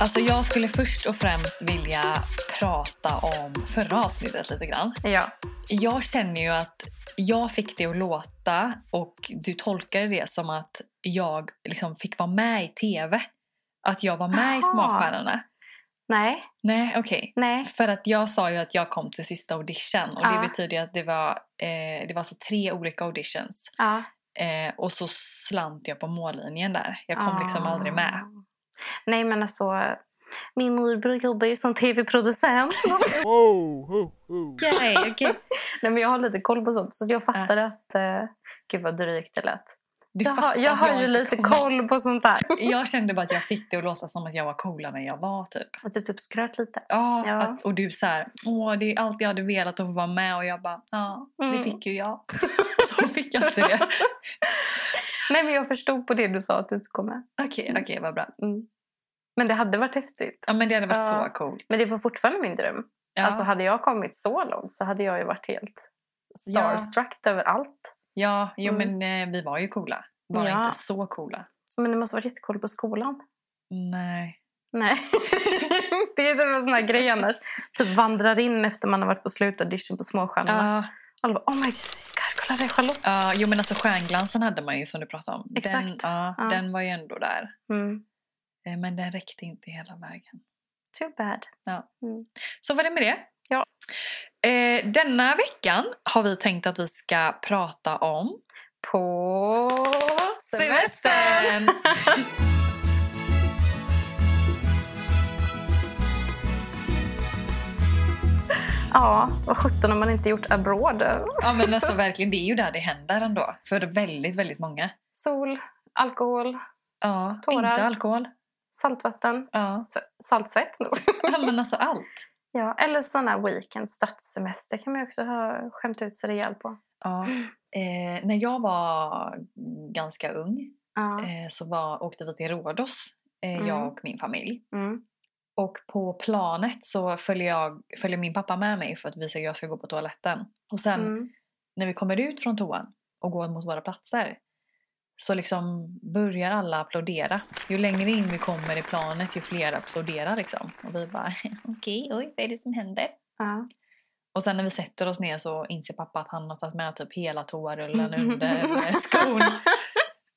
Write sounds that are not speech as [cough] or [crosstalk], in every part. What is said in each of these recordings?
Alltså jag skulle först och främst vilja prata om förra avsnittet lite grann. Ja. Jag känner ju att jag fick det att låta och du tolkade det som att jag liksom fick vara med i tv. Att jag var med i Jaha. Smakstjärnorna. Nej. Nej, okej. Nej. För att jag sa ju att jag kom till sista audition och Ja. det betyder att det var, eh, det var alltså tre olika auditions. Ja. Eh, och så slant jag på mållinjen där. Jag kom liksom aldrig med. Nej men alltså. Min morbror jobbar ju som tv-producent. Whoa, [laughs] ho, ho. Okej, okej. [laughs] Nej men jag har lite koll på sånt. Så jag fattade att. Uh, gud vad drygt det lät. Du Jag har, fattar jag har ju inte lite koll på sånt där. [laughs] Jag kände bara att jag fick det att låta som att jag var coolare än jag var typ. Att du typ skröt lite. Ja, Ja. Att, och du så här, åh det är allt jag hade velat att få vara med och jag bara, ja det Mm. fick ju jag. så fick jag inte det. Nej men jag förstod på det du sa att du inte kom med. Okej, okej vad bra. Mm. Men det hade varit häftigt. Ja men det hade varit Ja. så coolt. Men det var fortfarande min dröm. Ja. Alltså hade jag kommit så långt så hade jag ju varit helt starstruck över allt. ja, jo Mm. men eh, vi var ju coola. Bara Ja. inte så coola. Men det måste varit jättecool på skolan. Nej. Nej. [laughs] det är typ en sån här grej annars. Typ vandrar in efter man har varit på slutaudition på Småstjärnorna. Ja, Alla bara, oh my det är Charlotte. ja, jo men alltså stjärnglansen hade man ju som du pratade om. Den, Exakt. ja, Ja. den var ju ändå där. Mm. Eh, Men den räckte inte hela vägen. Too bad. Så var det med det. Ja. Eh, denna veckan har vi tänkt att vi ska prata om På semestern! [laughs] ja, vad sjutton har man inte gjort abroad? Ja men alltså verkligen, det är ju där det händer ändå. För väldigt, väldigt många. Sol, alkohol, Ja, Tårar. inte alkohol. saltvatten, Ja. saltsvett. nog. [laughs] ja men alltså allt. ja, eller sådana weekend, stadssemester kan man ju också ha skämt ut sig rejält på. Ja. Eh, när jag var ganska ung Ja. eh, så var, åkte vi till Rhodos, eh, Mm. jag och min familj. Mm. Och på planet så följer, jag, följer min pappa med mig för att vi ska, jag ska gå på toaletten. Och sen Mm. när vi kommer ut från toan och går mot våra platser så liksom börjar alla applådera. Ju längre in vi kommer i planet ju fler applåderar liksom. Och vi bara [laughs] okej, oj, vad är det som händer? Ja. Och sen när vi sätter oss ner så inser pappa att han har tagit med typ hela toarullen [laughs] under skon.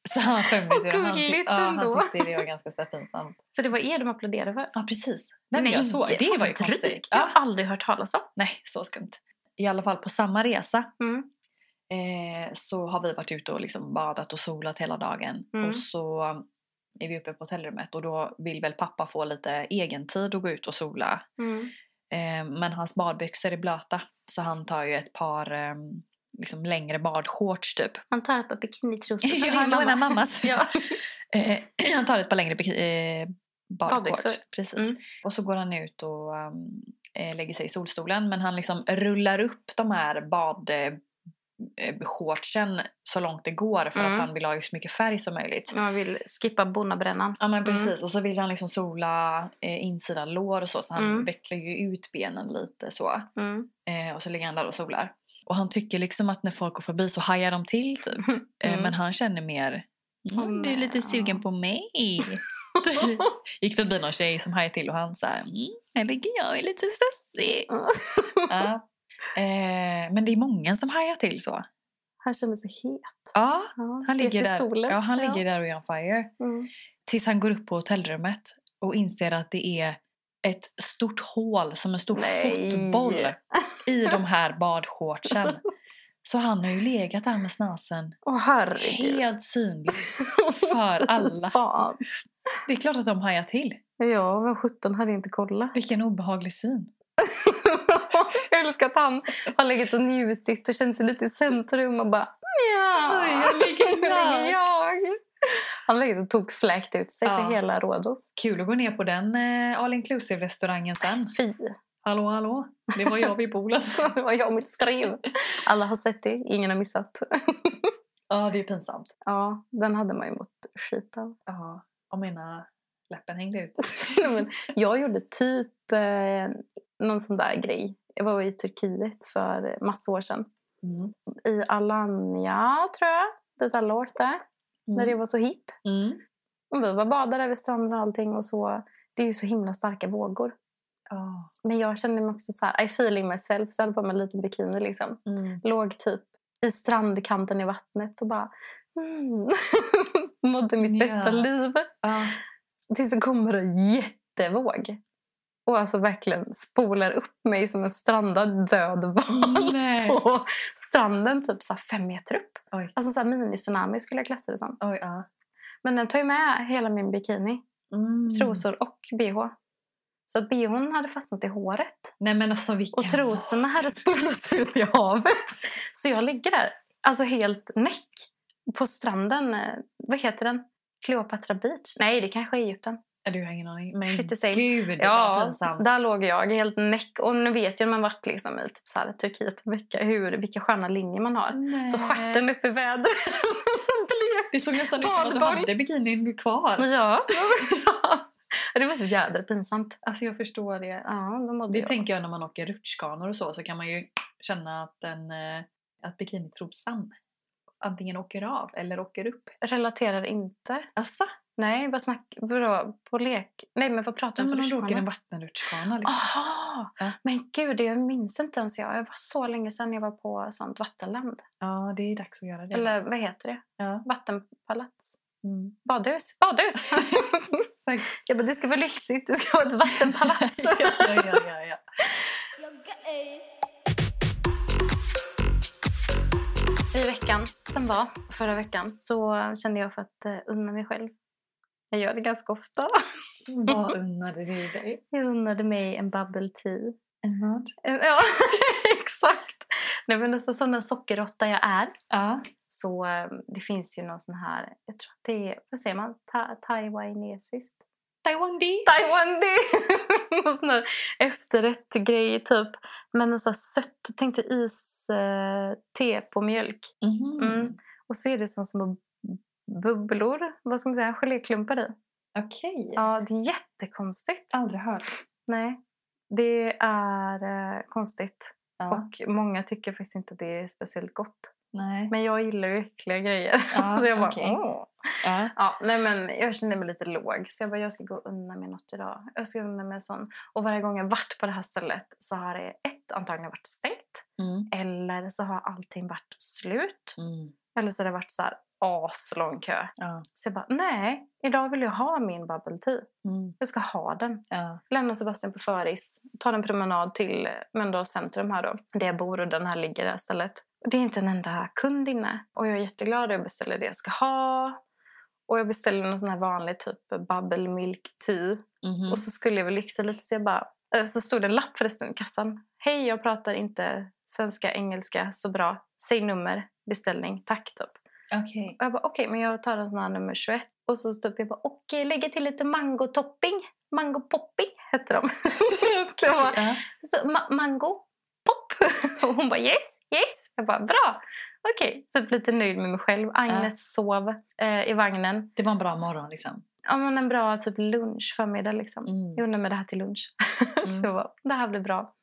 [laughs] Så han skämdes ju. Han, tyck- ja, han tyckte det var ganska så pinsamt. Så det var er de applåderade för? Ja precis. Nej, men jag såg, det var ju konstigt. Jag Ja. har aldrig hört talas om. Nej, så skumt. I alla fall på samma resa Mm. eh, så har vi varit ute och liksom badat och solat hela dagen. Mm. Och så är vi uppe på hotellrummet och då vill väl pappa få lite egen tid att gå ut och sola. Mm. Eh, men hans badbyxor är blöta så han tar ju ett par eh, liksom längre badshorts typ. Han tar ett par bikinitrosor [laughs] från Ja, din mamma. mammas. [laughs] ja. [laughs] Eh, [clears throat] han tar ett par längre eh, badshorts. Precis. Mm. Och så går han ut och eh, lägger sig i solstolen. Men han liksom rullar upp de här bad eh, shortsen så långt det går för Mm. att han vill ha så mycket färg som möjligt. Man vill skippa bonnabrännan. Ja men Mm. precis och så vill han liksom sola eh, insida lår och så så han Mm. vecklar ju ut benen lite så. Mm. Eh, och så ligger han där och solar. Och han tycker liksom att när folk går förbi så hajar de till typ. [laughs] Eh, Mm. men han känner mer mm, du är lite sugen på mig. [laughs] [laughs] Gick förbi någon tjej som hajade till och han så här, mm, ligger jag är lite stressig. ja. eh, men det är många som hajar till så. Han känner sig het. Ja, Ja, han ligger där, solen. ja, han ligger där och är on fire. Mm. Tills han går upp på hotellrummet och inser att det är ett stort hål som en stor Nej. fotboll i [laughs] de här badshortsen. Så han har ju legat där med snasen Åh herregud. helt synlig [laughs] för alla. Fan. Det är klart att de hajar till. Ja, men 17 hade inte kollat. Vilken obehaglig syn. [laughs] jag älskar att han har legat och njutit och känt sig lite i centrum och bara ja, jag ligger här här." ligger jag. Han och tog fläkt ut sig Ja. för hela Rhodos. Kul att gå ner på den eh, all inclusive restaurangen sen. Fy, Hallå hallå, det var jag vid poolen. [laughs] det var jag och mitt skrev. Alla har sett det, ingen har missat. Ja, det är pinsamt. Ja, den hade man ju mått skit av. Ja, och mina läppen hängde ut. [laughs] Men jag gjorde typ eh, någon sån där grej. Jag var i Turkiet för massa år sedan. Mm. I Alanya, tror jag. Dit alla åkte. När det var så hipp. Mm. Och vi var badade vid stranden och allting. Och så, det är ju så himla starka vågor. Ja. Men jag kände mig också så här, I feeling myself. Så jag hade på mig en liten bikini liksom. Mm. Låg typ i strandkanten i vattnet och bara mm. [laughs] mådde mitt bästa Ja. liv. Ja. Tills det kommer en jättevåg. Och alltså verkligen spolar upp mig som en strandad död val [laughs] Nej. på stranden typ så fem meter upp. Oj. Alltså så mini-tsunami skulle jag klassa det som. Oj, ja. Men den tar ju med hela min bikini, Mm. trosor och bh. Så att bhn hade fastnat i håret. Nej men alltså vilken... Och trosorna hade spolat ut i havet. Så jag ligger där, alltså helt näck på stranden. eh, Vad heter den? Cleopatra Beach? Nej, det kanske är Egypten. Du har ingen aning. Men Shit, gud vad Ja, pinsamt. där låg jag helt näck. Och nu vet ju man varit liksom i typ så här, Turkiet en vecka hur, vilka sköna linjer man har. Nej. Så stjärten upp i vädret. [laughs] Det såg nästan ut som att du hade bikinin kvar. Ja. [laughs] det var så jädra pinsamt. Alltså jag förstår det. Ja, då mådde Det jag. tänker jag när man åker rutschkanor och så, så kan man ju känna att, den, eh, att bikinitrosan antingen åker av eller åker upp. Relaterar inte. Asså? Nej, vad snack... Vadå? På lek? Nej, men vad pratar du om men för om du åker en rutschkana? vattenrutschkana liksom. Aha! Ja. Men gud, jag minns inte ens jag. Det var så länge sedan jag var på sånt vattenland. Ja, det är dags att göra det. Eller vad heter det? Ja. Vattenpalats? Mm. Badhus? Badhus! [laughs] Jag bara, det ska vara lyxigt. Det ska vara ett vattenpalats. [laughs] ja, ja, ja, ja. I veckan som var, förra veckan, så kände jag för att uh, unna mig själv. Jag gör det ganska ofta. [laughs] Vad unnade du dig? Jag unnade mig en bubble tea. En vad? En- Ja, [laughs] exakt. Nej, men alltså, sån där sockerråtta jag är. Ja. Så eh, det finns ju någon sån här, jag tror att det är, vad säger man, Ta- taiwanesiskt? Taiwan D. Taiwan det! [laughs] Någon sån här efterrätt-grej typ. Men en sån här sött, tänk dig is, eh, te på mjölk. Mhm. Mm. Och så är det som små bubblor, vad ska man säga, geléklumpar i. Okej. Ja, det är jättekonstigt. Aldrig hört. Nej, det är eh, konstigt. Ja. Och många tycker faktiskt inte att det är speciellt gott. Nej. Men jag gillar ju äckliga grejer. Ja, [laughs] så jag bara, okej. åh. Ja. Ja, nej men jag kände mig lite låg. Så jag bara, jag ska gå och unna mig något idag. Jag ska unna mig sån. Och varje gång jag varit på det här stället så har det ett antagligen varit stängt. Mm. Eller så har allting varit slut. Mm. Eller så har det varit så här aslång kö. Ja. Så jag bara, nej, idag vill jag ha min bubble tea. Mm. Jag ska ha den. Ja. Lämna Sebastian på föris. Ta en promenad till Mölndals centrum här då. Där jag bor och den här ligger det här stället. Det är inte en enda kund inne. Och jag är jätteglad. Jag beställer det jag ska ha. Och jag beställer någon sån här vanlig typ bubble milk tea. Mhm. Och så skulle jag väl lyxa lite så jag bara... eh, Så stod det en lapp förresten i kassan. Hej, jag pratar inte svenska, engelska så bra. Säg nummer, beställning, tack typ. Och jag bara okej, men jag tar en sån här nummer 21. Och så stod [laughs] jag bara okej, lägga till lite mango-topping. Mango popping hette de. jag bara, Ja. så, ma- mango pop. [laughs] Och hon bara yes, yes. Jag bara bra. Okej, typ lite nöjd med mig själv. Agnes sov eh, i vagnen. Det var en bra morgon liksom. Ja, men en bra typ lunch, förmiddag liksom. Mm. Jag undrar med det här till lunch. [laughs] Mm. så det här blir bra.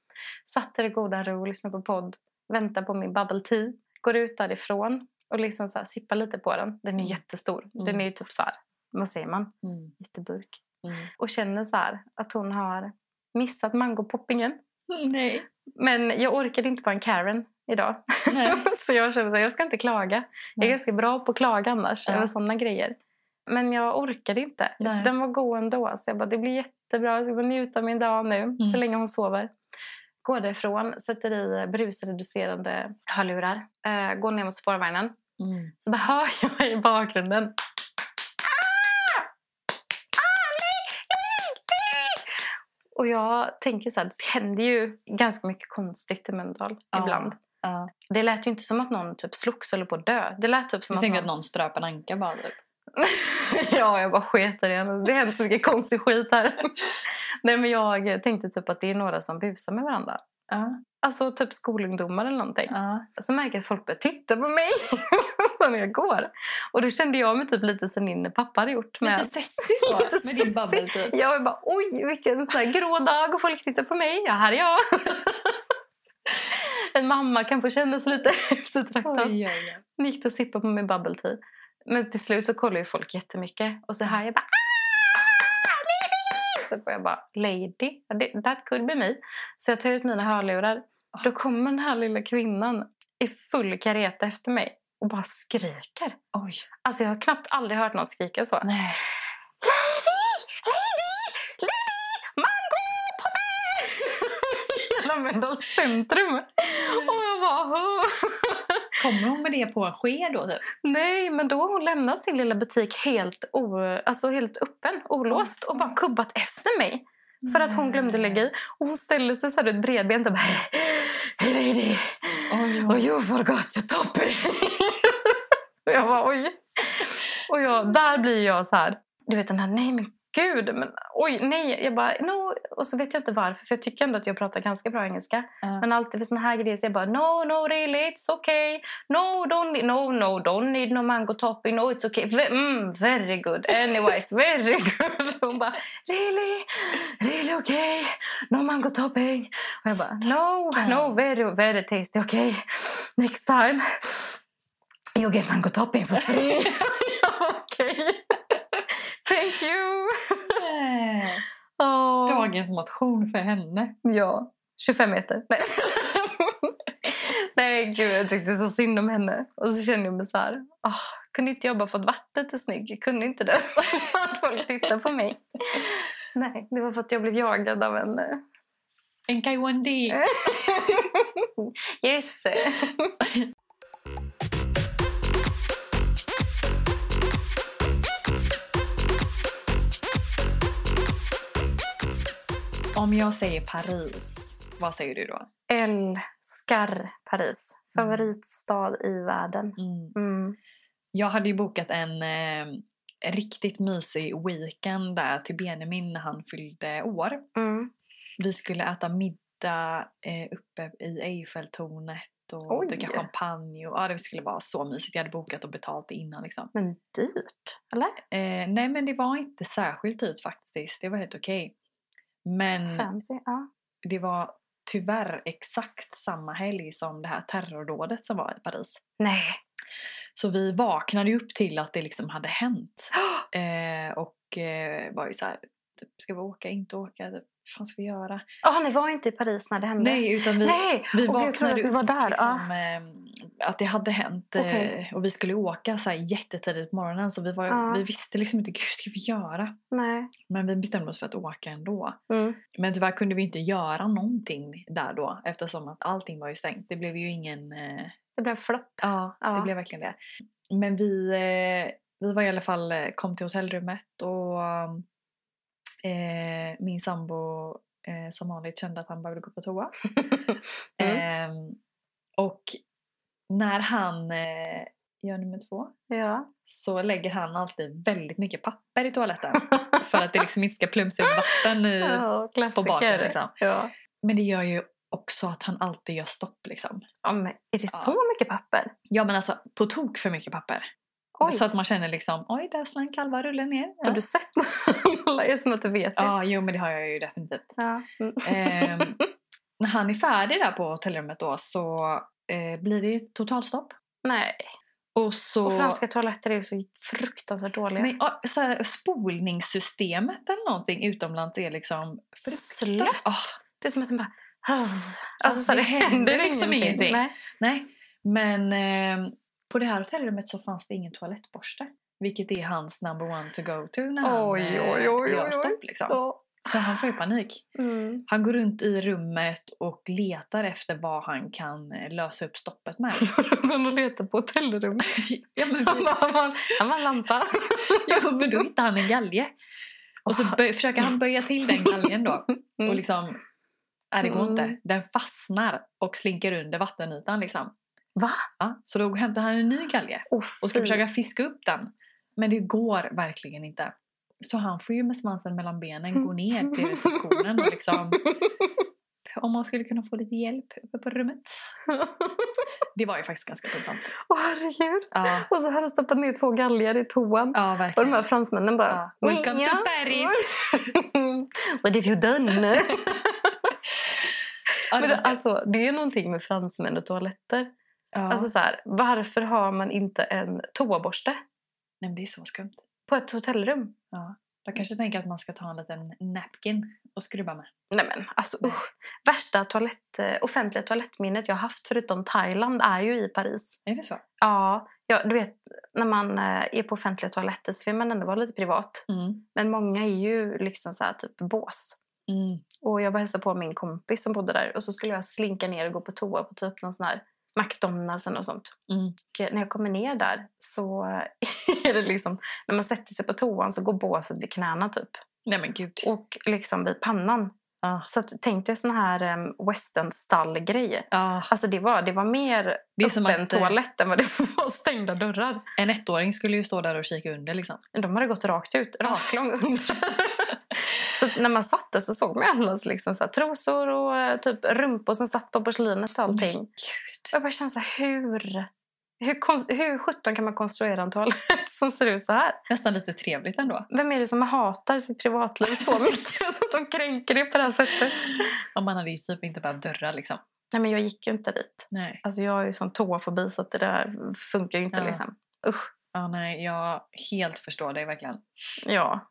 Satt i det goda ro, lyssnade på podd, väntar på min bubble tea. Går ut därifrån och liksom så här, sippar lite på den. Den är Mm. jättestor. Den Mm. är ju typ så här, vad säger man? Mm. Jätteburk. Mm. Och känner så här att hon har missat mangopoppingen. [laughs] Nej. Men jag orkade inte vara en Karen idag. Nej. [laughs] så jag kände att jag ska inte klaga. Jag Nej. är ganska bra på att klaga annars Ja. över sådana grejer. Men jag orkade inte. Nej. Den var god ändå. Så jag bara, det blir jättebra. Jag ska bara njuta av min dag nu. Mm. Så länge hon sover. Går därifrån, sätter i brusreducerande hörlurar. Eh, går ner mot spårvagnen. Mm. Så bara hör jag i bakgrunden. Ah! Och jag tänker så här, det händer ju ganska mycket konstigt i Mölndal Ja. ibland. Ja. Det lät ju inte som att någon typ slogs eller på att dö. Det lät typ som Du att tänker någon... att någon ströp en anka bara typ? [laughs] ja, jag bara sket i det. Det händer så mycket konstig skit här. [laughs] Nej, men jag tänkte typ att det är några som busar med varandra. Ja. Alltså typ skolungdomar eller någonting. Ja. Så märker jag att folk börjar titta på mig [laughs] när jag går. Och då kände jag mig typ lite som din pappa hade gjort. Lite Med... sessig så, med din bubble typ. Jag var bara oj vilken sån grå dag och folk tittar på mig. Ja, här är jag. en mamma kan få känna sig lite eftertraktad. Oj, oj, oj. Gick och sippade på min bubble tea. Men till slut så kollar ju folk jättemycket. Och så här jag bara "Ah, nej!" Typ, och jag bara, lady, that could be me. Så jag tar ut mina hörlurar. Då kommer den här lilla kvinnan i full kareta efter mig och bara skriker. Oj. Alltså jag har knappt aldrig hört någon skrika så. Nej. Lady! Lady! Lady! Mölndals [laughs] centrum. Och jag bara... "Åh." Kommer hon med det på en sked då typ? Nej, men då har hon lämnat sin lilla butik helt, o, alltså helt öppen, olåst och bara kubbat efter mig. För att hon glömde lägga i. Och hon ställer sig så här ut bredbent och bara Hey lady, Oj, oh, you forgot your topping. [laughs] och jag bara oj. Och jag, där blir jag så här. Du vet den här, nej men gud, men oj, nej. Jag bara, no. Och så vet jag inte varför, för jag tycker ändå att jag pratar ganska bra engelska. Ja. Men alltid för såna här grejer så jag bara, no, no really, it's okay. No, don't need, no, no, don't need no mango topping, no, it's okay. Ve- Mm, very good, anyways, very [laughs] good. Hon bara, really, really okay, no mango topping. Och jag bara, no, no, very, very tasty, okay. Next time you get mango topping for free. [laughs] [laughs] Okej. Thank you. [laughs] Åh. Dagens motion för henne. Ja, 25 meter. Nej. [laughs] Nej, gud, jag tyckte så synd om henne. Och så kände jag mig så här... ah, kunde inte jag bara fått varit lite snygg? Jag kunde inte det. [laughs] Att folk tittar på mig. Nej, det var för att jag blev jagad av en... eh, En Kaiwandi. Yes! Om jag säger Paris, vad säger du då? Älskar Paris. Favoritstad i världen. Mm. Mm. Jag hade ju bokat en eh, riktigt mysig weekend där till Benjamin när han fyllde år. Mm. Vi skulle äta middag eh, uppe i Eiffeltornet och Oj. dricka champagne. Och, ja, det skulle vara så mysigt. Jag hade bokat och betalt det innan. Liksom. Men dyrt, eller? Eh, nej, men det var inte särskilt dyrt faktiskt. Det var helt okej. Men Fancy. Ja. det var tyvärr exakt samma helg som det här terrordådet som var i Paris. Nej. Så vi vaknade upp till att det liksom hade hänt. [gasps] Eh, och eh, var ju så här, typ, ska vi åka, inte åka? Typ, vad fan ska vi göra? Ah, ni var inte i Paris när det hände? Nej, utan vi, Nej! vi Åh, gud, jag trodde vaknade att vi var upp där. liksom, eh, att det hade hänt. Okej. Eh, och vi skulle åka så här jättetidigt på morgonen så vi, var, Ja. vi visste liksom inte, gud ska vi göra? Nej. Men vi bestämde oss för att åka ändå. Mm. Men tyvärr kunde vi inte göra någonting där då eftersom att allting var ju stängt. Det blev ju ingen... Eh, Det blev flopp. ja, Ja. det blev verkligen det. Men vi, eh, vi var i alla fall, eh, kom till hotellrummet och eh, min sambo eh, som vanligt kände att han behövde gå på toa. [laughs] Mm. Ehm, och när han eh, gör nummer två Ja. så lägger han alltid väldigt mycket papper i toaletten. [laughs] för att det liksom inte ska plumsa upp vatten i, ja på baken liksom. Ja. Men det gör ju också att han alltid gör stopp liksom. ja men är det så mycket papper? Ja men alltså på tok för mycket papper. Oj. Så att man känner liksom, oj där slank halva rullen ner. Har Ja. du sett [laughs] alla? är som att du vet det. ja, jo men det har jag ju definitivt. Mm. Ehm, [laughs] när han är färdig där på hotellrummet då så eh, blir det totalstopp. Nej. Och så... Och franska toaletter är så fruktansvärt dåliga. Men, så här, spolningssystemet eller någonting utomlands är liksom fruktansvärt. Ah, Det är som att den bara... Alltså, så det här, händer liksom ingenting. Nej. nej, men eh, på det här hotellrummet så fanns det ingen toalettborste. Vilket är hans number one to go to när han Oj, eh, oj, oj, gör stopp. Liksom. Ja. Så han får ju panik. Mm. Han går runt i rummet och letar efter vad han kan eh, lösa upp stoppet med. [laughs] Och letar på hotellrum. ja, men Han vi, han bara, han bara lampa. [laughs] ja, men då hittar han en galge. Och så böj, försöker han böja till den galgen då. Mm. Och liksom, nej det går Mm. inte. Den fastnar och slinker under vattenytan liksom. Va? Ja, så då hämtar han en ny galge Oh, och ska försöka fiska upp den. Men det går verkligen inte. Så han får ju med svansen mellan benen gå ner till receptionen och liksom [laughs] om man skulle kunna få lite hjälp uppe på rummet. Det var ju faktiskt ganska pinsamt. Åh herregud. Ja, Och så hade han stoppat ner två galgar i toan. ja Och de här fransmännen bara... Ja. Welcome to. Paris. [laughs] What have you done? [laughs] Men det var alltså, det är någonting med fransmän och toaletter. Alltså så här, varför har man inte en toaborste Nej, det är så skumt. På ett hotellrum? Ja. De kanske tänker att man ska ta en liten napkin och skrubba med. Nej men alltså Nej. usch. Värsta toalett, eh, offentliga toalettminnet jag har haft förutom Thailand är ju i Paris. Är det så? Ja, ja du vet när man eh, är på offentliga toaletter så vill man ändå vara lite privat. Mm. Men många är ju liksom så här typ bås. Mm. Och jag var hälsade på min kompis som bodde där och så skulle jag slinka ner och gå på toa på typ någon sån här McDonalds något sånt. Mm. Och när jag kommer ner där så [laughs] är det liksom, när man sätter sig på toan så går båset vid knäna typ. Nej men gud. Och liksom vid pannan. Ah. Så att, tänk dig sån här um, western stall-grej. Ah, Alltså det var, det var mer Det är öppen att, eh, toalett än vad det [laughs] var stängda dörrar. en ettåring skulle ju stå där och kika under liksom. De hade gått rakt ut, raklång under. [laughs] så när man satt där så såg man allas liksom så här, trosor och eh, typ rumpor som satt på porslinet och allting. Gud. Jag bara kände så här, hur... Hur, hur sjutton kan man konstruera en toalett som ser ut så här? Nästan lite trevligt ändå. Vem är det som hatar sitt privatliv så [laughs] mycket så att de kränker det på det här sättet? Om man hade ju typ inte behövt dörrar liksom. Nej, men jag gick ju inte dit. Nej. Alltså jag har ju sån toafobi så att det där funkar ju inte Ja. liksom. Usch. Ja, nej, jag helt förstår dig verkligen. Ja.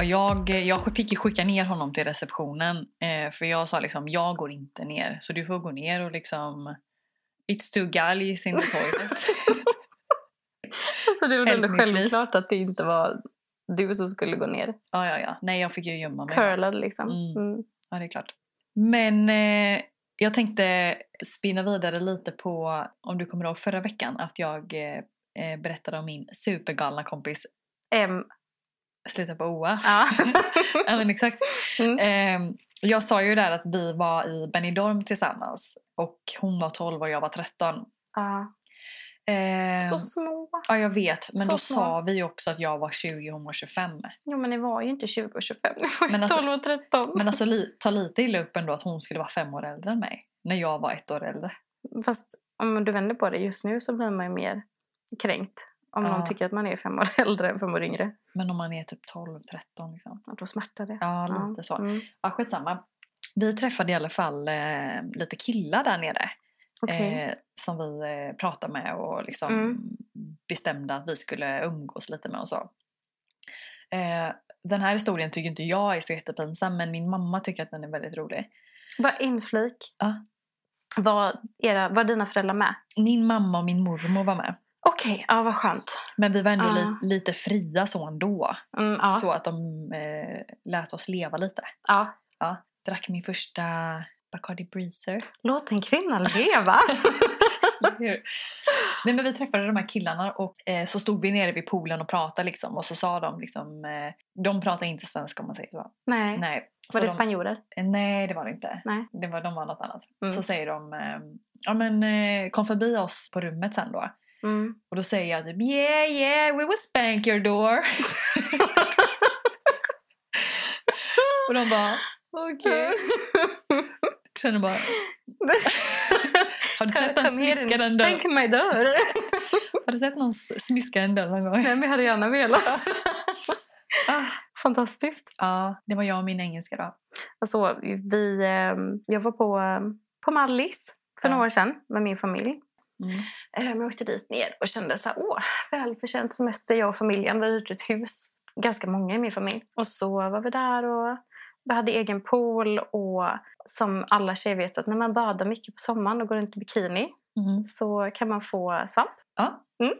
Ja, jag, jag fick ju skicka ner honom till receptionen. Eh, för jag sa liksom, jag går inte ner. Så du får gå ner och liksom... It's too galleys in the toilet. [laughs] Alltså det var ändå självklart att det inte var du som skulle gå ner. ja, ja, ja. Nej, jag fick ju gömma mig. Curlad liksom. Mm. Mm. Ja, det är klart. Men eh, jag tänkte spinna vidare lite på, om du kommer ihåg förra veckan, att jag eh, eh, berättade om min supergalna kompis Em, Sluta på OA. ja. [laughs] ja, men exakt. Mm. Eh, jag sa ju där att vi var i Benidorm tillsammans och hon var 12 och jag var 13. ja. Eh, Så små. ja, jag vet. Men så då små. sa vi också att jag var 20 och hon var 25. Jo men ni var ju inte 20 och 25. Ni var ju Men alltså- 12 och 13. Men alltså li, ta lite illa upp ändå att hon skulle vara fem år äldre än mig. När jag var ett år äldre. Fast om du vänder på det just nu så blir man ju mer kränkt. Om Ja. någon tycker att man är fem år [laughs] äldre än fem år yngre. Men om man är typ 12, 13 liksom. Ja, Då smärtar det. Ja, lite så. Mm. Ja, skitsamma. Vi träffade i alla fall eh, lite killar där nere. Okej. Eh, som vi eh, pratade med och liksom Mm. bestämde att vi skulle umgås lite med och så. Eh, den här historien tycker inte jag är så jättepinsam men min mamma tycker att den är väldigt rolig. Bara inflik. Ja. Var, era, var dina föräldrar med? Min mamma och min mormor var med. Okej, ja vad skönt. Men vi var ändå Ja. li- lite fria så ändå. Mm, ja. Så att de eh, lät oss leva lite. ja. Ja, drack min första Bacardi Breezer. Låt en kvinna leva. [laughs] Nej, men vi träffade de här killarna och eh, så stod vi nere vid poolen och pratade liksom och så sa de liksom, eh, de pratar inte svenska om man säger så. Nej. Nej. Var Så det de, spanjorer? eh, nej det var det inte. Nej. Det var, de var något annat. Mm. Så säger de, eh, ja men eh, kom förbi oss på rummet sen då. Mm. Och då säger jag typ yeah yeah we will spank your door. [laughs] och de bara okej. [laughs] Känner bara, har du sett någon smiska den dörren? Stänk mig dörr. [laughs] Har du sett någon smiska den dörren någon gång? Nej, men jag hade gärna velat. Ah. Fantastiskt. Ja, det var jag och min engelska då. Alltså, vi, eh, jag var på, eh, på Mallis för Ja. några år sedan med min familj. Mm. Men Jag åkte dit ner och kände så här, åh, välförtjänt semester jag och familjen. Vi hyrt ett hus, ganska många i min familj. Och så var vi där och vi hade egen pool och som alla tjejer vet att när man badar mycket på sommaren och går runt i bikini Mm. så kan man få svamp. Ja. Mm.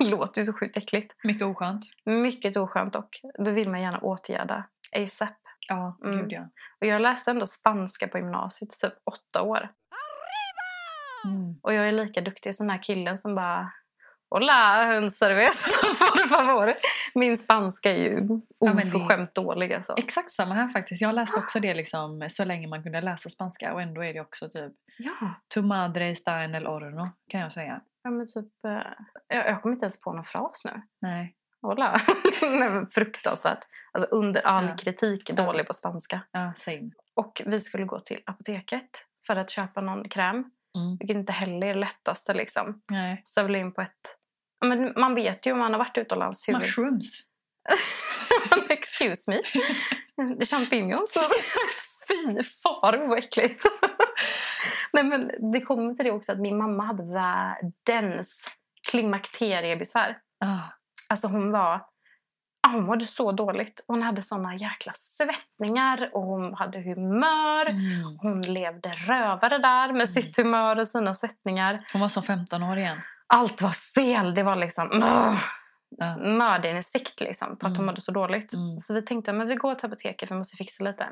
[laughs] Låter ju så sjukt äckligt. Mycket oskönt. Mycket oskönt och då vill man gärna åtgärda ASAP. Ja, Mm. gud ja. Och jag läste ändå spanska på gymnasiet typ åtta år. Mm. Och jag är lika duktig som den här killen som bara Hola, hundservice, por favor. Min spanska är ju Ja, oförskämt dålig alltså. Exakt samma här faktiskt. Jag läste också det liksom så länge man kunde läsa spanska och ändå är det också typ Ja, Tu madre está en el horno kan jag säga. ja men typ... eh, Jag, jag kommer inte ens på någon fras nu. Nej. Hola. [laughs] Nej, men fruktansvärt. Alltså under all Ja. kritik dålig på spanska. Ja, same. Och vi skulle gå till apoteket för att köpa någon kräm. Mm. Vilket inte heller är det lättaste liksom. Nej. Ville in på ett... Men man vet ju om man har varit utomlands hur... Mushrooms. [laughs] Excuse me. Det är champignons. [laughs] Fy far vad äckligt. [laughs] Nej, men det kommer till det också att min mamma hade världens klimakteriebesvär. Ah. Alltså hon var... ah, Hon mådde så dåligt. Hon hade såna jäkla svettningar och hon hade humör. Mm. Hon levde rövare där med sitt humör och sina svettningar. Hon var som 15 år igen. Allt var fel. Det var liksom uh, Ja. mörderinsikt liksom, på att hon Mm. mådde så dåligt. Mm. Så vi tänkte men vi går till apoteket för vi måste fixa lite.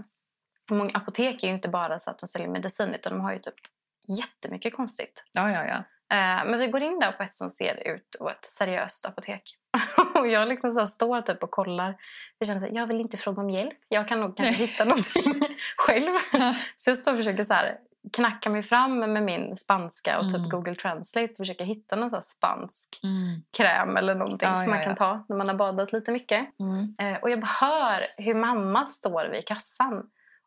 Och Många apotek är ju inte bara så att de säljer medicin utan de har ju typ jättemycket konstigt. Ja, ja, ja. Eh, men vi går in där på ett som ser ut och ett seriöst apotek. [laughs] och [laughs] jag liksom så står typ och kollar. Jag känner att jag vill inte fråga om hjälp. Jag kan nog kanske hitta någonting [laughs] själv. Så jag står och försöker så här, knacka mig fram med min spanska och typ Mm. Google Translate. Försöka hitta någon så här spansk Mm. kräm eller någonting Ja, som ja, man kan ja. ta när man har badat lite mycket. Mm. Eh, och jag hör hur mamma står vid kassan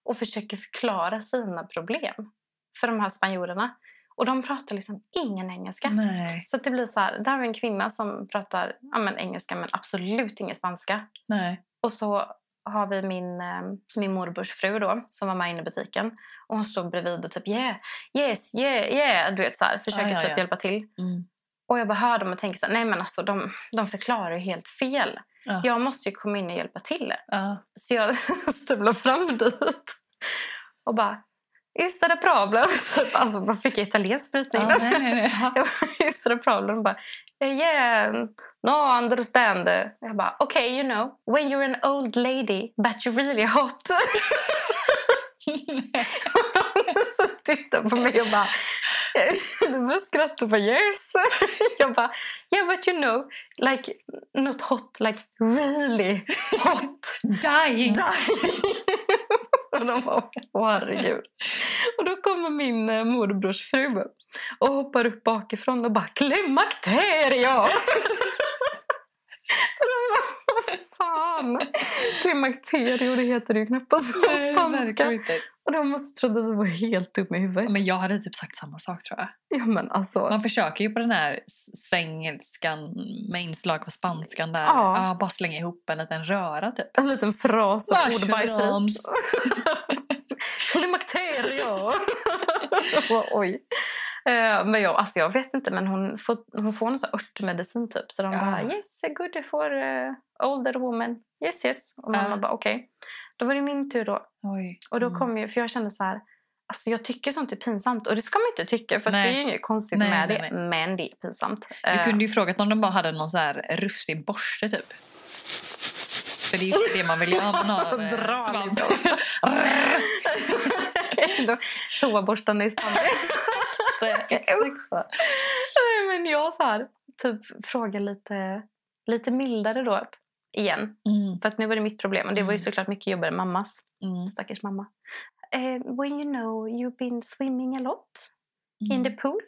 och försöker förklara sina problem för de här spanjorerna. Och de pratar liksom ingen engelska. Nej, Så det blir så här, där har vi en kvinna som pratar ja, men engelska men absolut ingen spanska. nej. Och så har vi min, eh, min morbrors fru då, som var med inne i butiken. Och hon står bredvid och typ yeah, yes, yeah, yeah. Du vet så här, försöker Ja, ja, typ ja. hjälpa till. Mm. Och jag bara hör dem och tänker så här, nej men alltså de, de förklarar ju helt fel. Ja. Jag måste ju komma in och hjälpa till. Så jag [laughs] stövlar fram dit och bara Is that a problem? [laughs] Alltså man fick italiensk brytning. Ja, nej, nej, nej. [laughs] Jag bara, Is that a problem? Bara, yeah, no understand. Jag bara, okay you know, when you're an old lady but you're really hot. [laughs] så tittar på mig och bara, du börjar skratta och bara yes. Jag bara, yeah but you know, like not hot, like really hot. Dying! [laughs] och de bara, åh herregud. Och då kommer min eh, morbrors fru och hoppar upp bakifrån och bara [laughs] vad fan? Klimakterie, det heter det ju knappast på Nej, spanska. Och de måste trodde vi var helt dumma i huvudet. Men jag hade typ sagt samma sak tror jag. Ja men alltså. Man försöker ju på den här svengelskan med inslag av spanskan där. Ja. Ja. bara slänga ihop en liten röra typ. En liten fras. Mushrooms. Klimakterie! Och Oj. Eh, men jag, alltså jag vet inte, men hon får, hon får någon sån örtmedicin typ. Så de Ja. bara yes, good for uh, older woman. Yes, yes. Och mamma Ja. bara okej. Då var det min tur då. Oj. Och då Mm. kom ju, för jag kände så här, alltså jag tycker sånt är pinsamt. Och det ska man inte tycka för det är inget konstigt Nej, med nej, det. nej. Men det är pinsamt. Du Eh, kunde ju frågat om de bara hade någon så här rufsig borste typ. För det är ju det man vill göra om man har [laughs] eh, Dra svamp. [laughs] [laughs] Toaborstarna i Spanien. Exakt så. [laughs] Nej, men jag så här, typ frågar lite, lite mildare då igen. Mm, För att nu var det mitt problem. Och det var ju Mm. såklart mycket jobbigare än mammas. mm, Stackars mamma. Eh, when you know you've been swimming a lot in the mm. pool.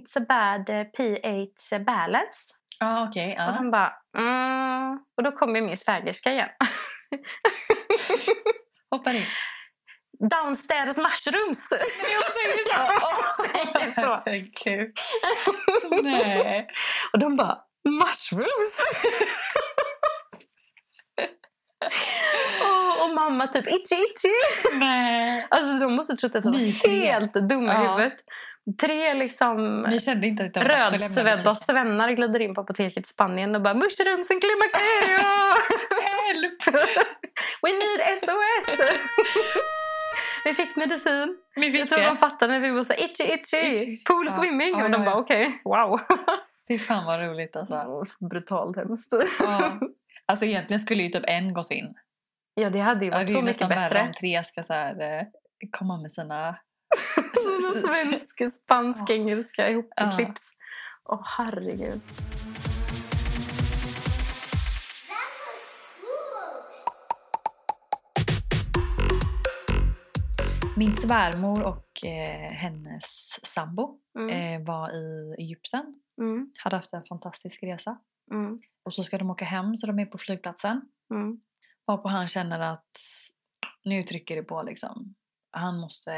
It's a bad eh, pH balance. Ja, okej. Och ja. de bara mm. Och då kommer min svägerska igen. Hoppar in. [laughs] Downstairs mushrooms! [laughs] säger så. Herregud. Nej. Och de bara mushrooms? [laughs] och, och mamma typ itchy itchy. Nej. Alltså de måste trott att de var helt dumma i Ja. huvudet. Tre liksom rödsvedda svennar glider in på apoteket i Spanien och bara mushrooms and klimakterie! [laughs] Hjälp! We need SOS! Vi fick medicin. Jag fick tror de det? fattade när vi var så itchy itchy, Itchy. pool Ja. swimming. Ja, och de ja, bara ja. okej, wow. [laughs] Fy fan vad roligt alltså. Brutalt hemskt. Ja. [laughs] Alltså egentligen skulle ju typ en gått in. Ja, det hade ju Ja, varit det är så mycket nästan värre bättre. om tre ska så här, eh, komma med sina... [laughs] Sina svenska, spanska, engelska ihopklipps. Ja. Åh herregud. Min svärmor och eh, hennes sambo Mm. eh, var i Egypten. Mm. Hade haft en fantastisk resa. Mm. Och så ska de åka hem så de är på flygplatsen. Mm. Varpå han känner att nu trycker det på liksom. Han måste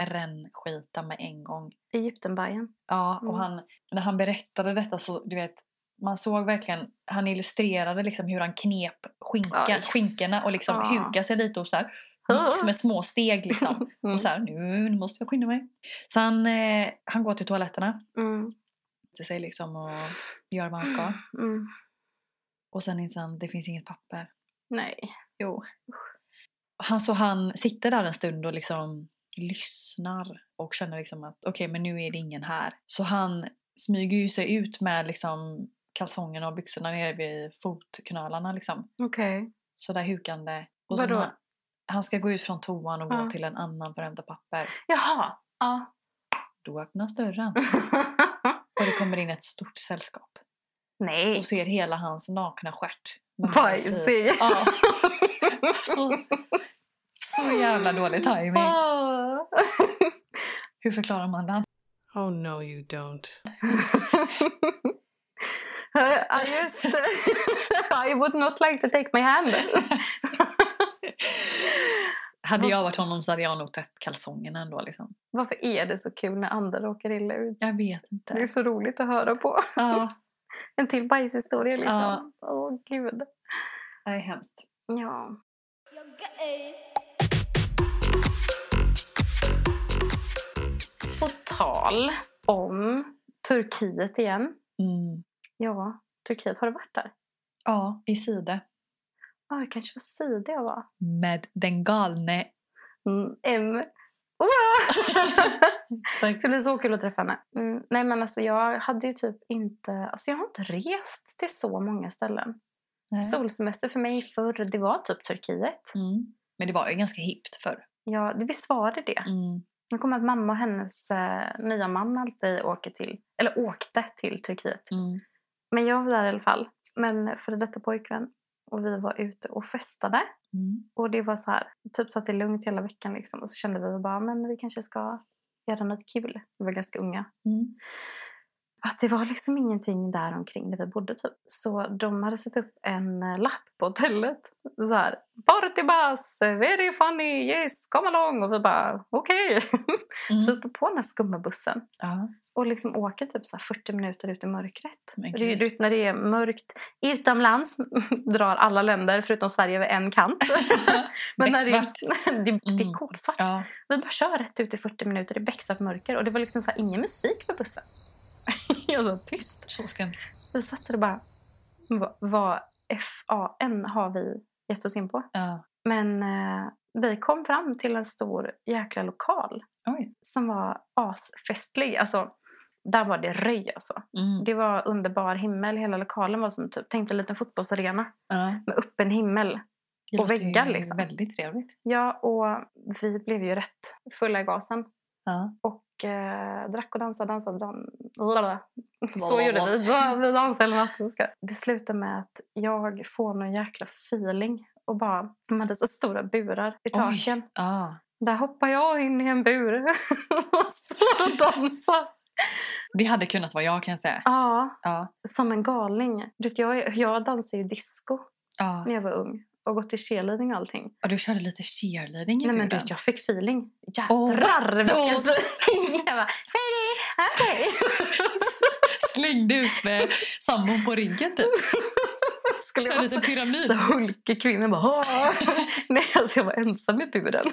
rännskita med en gång. Egyptenbajen. Ja, och Mm. han, när han berättade detta så, du vet, man såg verkligen, han illustrerade liksom hur han knep skinka, Aj. skinkorna och liksom Ja. hukade sig lite och så här, gick med små steg liksom. [laughs] Mm. Och så här, nu, nu måste jag skynda mig. Så han, eh, han går till toaletterna. Mm. sätter sig liksom och gör vad han ska. Mm. Och sen inser han, det finns inget papper. Nej. Jo. Han, så han sitter där en stund och liksom lyssnar och känner liksom att okej men nu är det ingen här. Så han smyger ju sig ut med liksom kalsongerna och byxorna nere vid fotknölarna liksom. Okej. Så där hukande. Och Vadå? Han, ska gå ut från toan och gå Ja. till en annan för att hämta papper. Jaha. Ja. Då öppnas dörren [laughs] och det kommer in ett stort sällskap. Nej. Och ser hela hans nakna stjärt. i. Bajsig. Ja. Så, så jävla dålig timing. Åh. Hur förklarar man den? Oh no, you don't. [laughs] Ja, just. [laughs] I would not like to take my hand. Hade jag varit honom så hade jag nog tagit kalsongerna ändå. Liksom. Varför är det så kul när andra råkar illa ut? Jag vet Det är inte. så roligt att höra på. Ja, [laughs] En till bajshistoria liksom. Ja. Åh gud. det är hemskt. Ja. På tal om Turkiet igen. Mm. Ja, Turkiet. Har du varit där? Ja, i Side. Ja, det kanske var Side jag var. Med den galne. Mm, M. [laughs] Det blir så kul att träffa henne. Mm, nej men alltså jag hade ju typ inte... Alltså jag har inte rest till så många ställen. Nej. Solsemester för mig förr, det var typ Turkiet. Mm. Men det var ju ganska hippt förr. Ja, det, visst var det det? Mm. Jag kommer att mamma och hennes eh, nya man alltid åker till, eller åkte till Turkiet. Mm. Men jag var där i alla fall. Men för detta pojkvän. Och vi var ute och festade. Mm. Och det var så här, typ så att det är lugnt hela veckan liksom. Och så kände vi bara, men vi kanske ska göra något kul. Vi var ganska unga. Mm. Att det var liksom ingenting där omkring där vi bodde typ. Så de hade satt upp en eh, lapp på hotellet. Så här, partybus, very funny, yes, come along. Och vi bara, okej. Mm. [laughs] Så uppe på den här skumma bussen. Ja. Och liksom åker typ så här 40 minuter ut i mörkret. Du vet när det är mörkt utomlands [laughs] drar alla länder förutom Sverige över en kant. [laughs] Men när det, är- det, [laughs] det är Mm. kolsvart. Ja. Vi bara kör rätt ut i 40 minuter i becksvart mörker och det var liksom så här, ingen musik på bussen. Jag var tyst. Så skumt. Vi satt där och bara, vad FAN har vi gett oss in på? Ja. Men eh, vi kom fram till en stor jäkla lokal Oj. som var asfestlig. Alltså, där var det röj alltså. Mm. Det var underbar himmel. Hela lokalen var som typ, tänk dig en liten fotbollsarena Ja. med öppen himmel. Det Och väggar, liksom. Väldigt trevligt. Ja, och vi blev ju rätt fulla i gasen. Ja. Och eh, drack och dansade, dansade, dan- Blablabla. [laughs] Så gjorde vi. [laughs] Vi dansade natten. Ska- Det slutade med att jag får någon jäkla feeling. Och bara, de hade så stora burar i Oj. taken. Ja. Där hoppar jag in i en bur [laughs] och står och dansar. Det hade kunnat vara jag kan jag säga. Ja, Ja. som en galning. Du jag, jag dansade ju disco Ja. när jag var ung. Och gått i cheerleading och allting. Och du körde lite cheerleading i Nej men du jag fick feeling. Jädrar vilken då- feeling! Jag bara, okej. [laughs] Slängde upp eh, sambon på ryggen typ. [laughs] Skulle Körde lite pyramid. så hulkig kvinna bara! [laughs] Nej alltså jag var ensam i buren.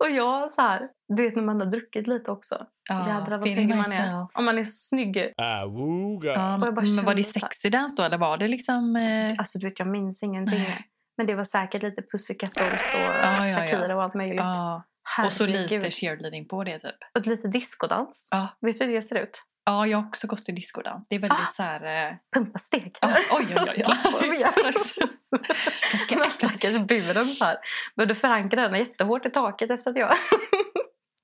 Och jag så här, du vet när man har druckit lite också. Jädrar vad snygg man är. Om man är snygg. Awooga. Ja, men var det sexy dance då eller var det liksom... Eh... Alltså du vet jag minns ingenting. Nej. Men det var säkert lite Pussycat Dolls och Ja, ja, ja. Shakira och allt möjligt. Ja. Och så lite cheerleading på det typ. Och lite discodans. Ja. Vet du hur det ser ut? Ja, jag har också gått i discodans. Det är väldigt Ah. så här... Eh... Pumpa steg. ja, oj, oj, oj. [laughs] oj. [laughs] Stackars [laughs] buren här. Behövde förankra den jättehårt i taket efter att jag...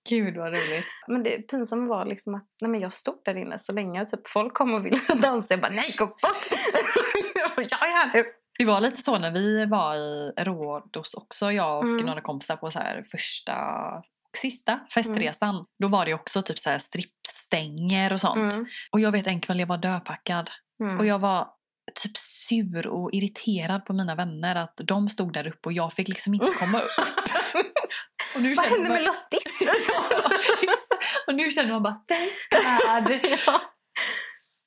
Gud vad roligt. Men det pinsamma var liksom att nej men jag stod där inne så länge och typ folk kom och ville dansa. Jag bara nej gå bort! Jag är här nu! Det var lite så när vi var i Rhodos också, jag och Mm. några kompisar på så här första och sista festresan. Då var det också typ så här strippstänger och sånt. Mm. Och jag vet en kväll jag var döpackad Mm. och jag var typ sur och irriterad på mina vänner att de stod där uppe och jag fick liksom inte komma upp. [laughs] och nu Vad känner hände med Lottis? [laughs] och nu känner man bara thank God. [laughs] ja.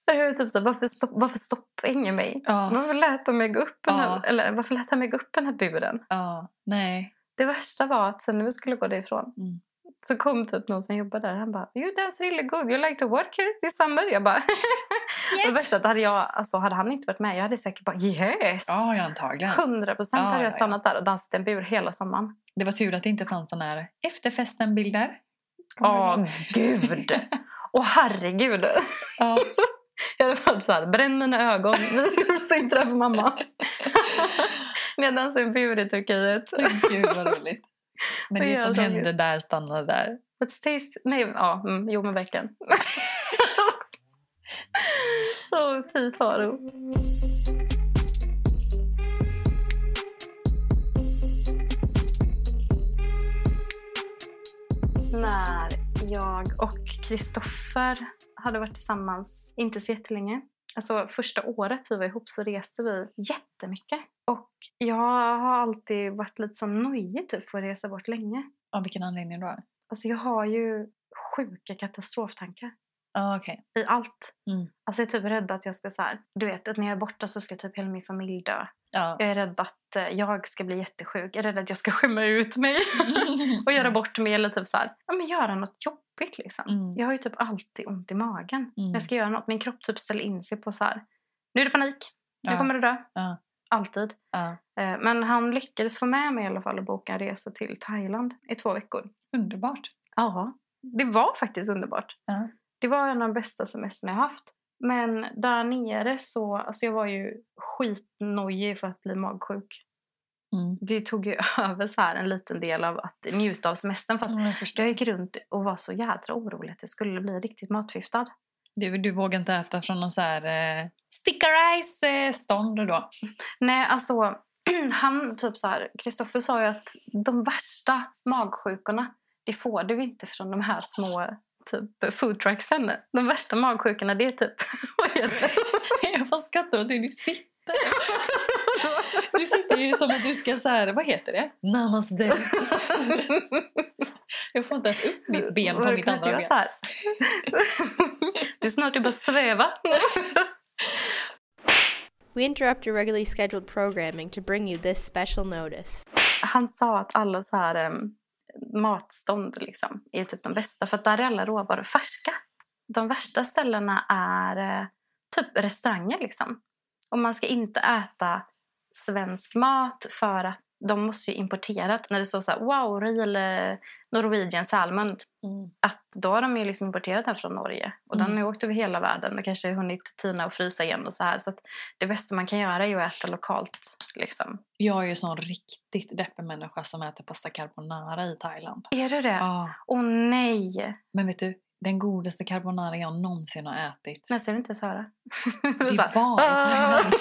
Jag är typ så varför, stopp, varför stoppade ingen mig? Ja, Varför lät de mig gå upp den här, Ja. eller varför lät han mig gå upp den här buren? ja, nej. Det värsta var att sen när vi skulle gå därifrån Mm. Så kom typ någon som jobbade där. Han bara, you dance really good. You like to work here this summer? Jag bara, [laughs] och det värsta att hade, jag, alltså, hade han inte varit med, jag hade säkert bara yes! Ja, ja, antagligen. 100 procent Ja, hade ja, jag ja. stannat där och dansat en bur hela sommaren. Det var tur att det inte fanns såna här efterfesten-bilder. Åh, gud! [laughs] Åh, herregud! Ja. [laughs] Jag hade varit så här, bränn mina ögon. Visa inte det för mamma. När jag dansade i en bur i Turkiet. Gud vad roligt. Men Det som hände där stannade där. But stays... Nej, ja, mm, jo men verkligen. [laughs] Åh, fy faro. När jag och Kristoffer hade varit tillsammans, inte så jättelänge. Alltså första året vi var ihop så reste vi jättemycket. Och jag har alltid varit lite så nojig typ för att resa bort länge. Av vilken anledning då? Alltså jag har ju sjuka katastroftankar Ja, okej. i allt. Mm. Alltså jag är typ rädd att jag ska så här, du vet att när jag är borta så ska typ hela min familj dö. Ja. Jag är rädd att eh, jag ska bli jättesjuk. Jag är rädd att jag ska skämma ut mig [laughs] och göra bort mig eller typ så här, ja men göra något jobbigt liksom. Mm. Jag har ju typ alltid ont i magen Mm. när jag ska göra något. Min kropp typ ställer in sig på så här, nu är det panik, nu Ja. kommer du dö. Ja. Alltid. Ja. Eh, Men han lyckades få med mig i alla fall att boka en resa till Thailand i två veckor. Underbart. Ja, det var faktiskt underbart. Ja. Det var en av de bästa semestrarna jag haft. Men där nere så, alltså jag var ju skitnojig för att bli magsjuk. Mm. Det tog ju [laughs] över så här en liten del av att njuta av semestern. Fast Ja, jag jag gick runt och var så jädra orolig att jag skulle bli riktigt matförgiftad. Du, du vågar inte äta från någon så här eh, sticker rice eh, stånd då? Nej, alltså [clears throat] han typ så här, Kristoffer sa ju att de värsta magsjukorna, det får du inte från de här små typ foodtrucksen. De värsta magsjukorna det är typ, [laughs] vad heter det? [laughs] Jag får skratta åt hur du sitter. Du sitter ju som att du ska så här, vad heter det? Namaste. [laughs] Jag får inte ens upp mitt ben på Vad mitt andra jag ben. så här? [laughs] Det är snart att bara sväva. [laughs] We interrupt your regularly scheduled programming to bring you this special notice. Han sa att alla så här em, matstånd liksom är typ de bästa för att där är alla råvaror färska. De värsta ställena är eh, typ restauranger liksom. Och man ska inte äta svensk mat för att de måste ju importera. När det står så här wow, real eh, Norwegian salmon. Mm. Att då har de ju liksom importerat den från Norge. Och den Mm. har ju åkt över hela världen och kanske hunnit tina och frysa igen och så här. Så det bästa man kan göra är ju att äta lokalt liksom. Jag är ju sån riktigt deppig människa som äter pasta carbonara i Thailand. Är du det? Ja. Åh nej! Men vet du, den godaste carbonara jag någonsin har ätit. Men jag vill inte ens höra. [laughs] Det var i "Ah." Thailand.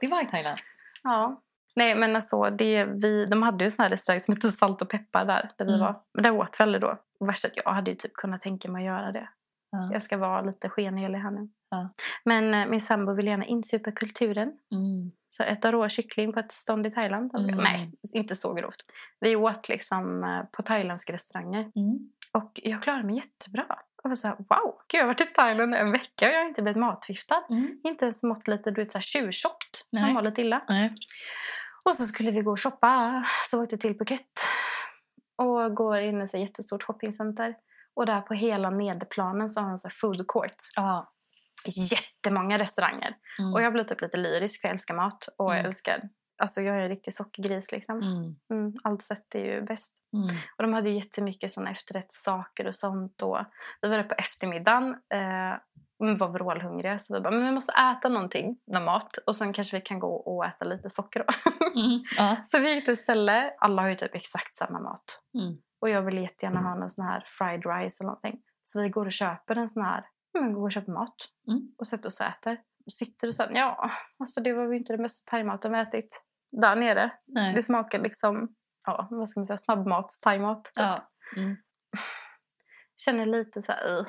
Det var i Thailand. Ja. Nej men alltså, det, vi, de hade ju sån här restaurang som hette Salt och peppar där, där vi Mm. var. Men där åt vi aldrig då. Värst att jag hade ju typ kunnat tänka mig att göra det. Ja. Jag ska vara lite skenhelig här nu. Ja. Men eh, min sambo vill gärna insupa kulturen. Mm. Så äta rå kyckling på ett stånd i Thailand. Alltså, Mm. Nej, inte så grovt. Vi åt liksom eh, på thailändska restauranger. Mm. Och jag klarade mig jättebra. Jag var så här, wow, gud jag har varit i Thailand en vecka och jag har inte blivit matförgiftad. Mm. Inte ens mått lite du vet, så här tjurtjockt som var lite illa. Nej. Och så skulle vi gå och shoppa. Så åkte vi till Phuket. Och går in i ett jättestort shoppingcenter. Och där på hela nederplanen så har de så food court. Ja. Jättemånga restauranger. Mm. Och jag blir typ lite lyrisk för jag älskar mat. Och jag Mm. älskar, alltså jag är en riktig sockergris liksom. Mm. Mm, allt sött är ju bäst. Mm. Och de hade ju jättemycket såna efterrättssaker och sånt. Och vi var där på eftermiddagen. Eh, vi var vrålhungriga så vi bara, men vi måste äta någonting, någon mat. Och sen kanske vi kan gå och äta lite socker då. Mm. Ja. så vi gick till ett ställe, alla har ju typ exakt samma mat. Mm. Och jag vill jättegärna ha någon sån här fried rice eller någonting. Så vi går och köper en sån här, men går och köper mat. Mm. Och sätter oss och äter. Och sitter och här, ja, alltså det var ju inte den bästa thaimaten vi ätit där nere. Nej. Det smakar liksom, ja vad ska man säga, snabbmat, thaimat. Typ. Ja. Mm. Känner lite så här.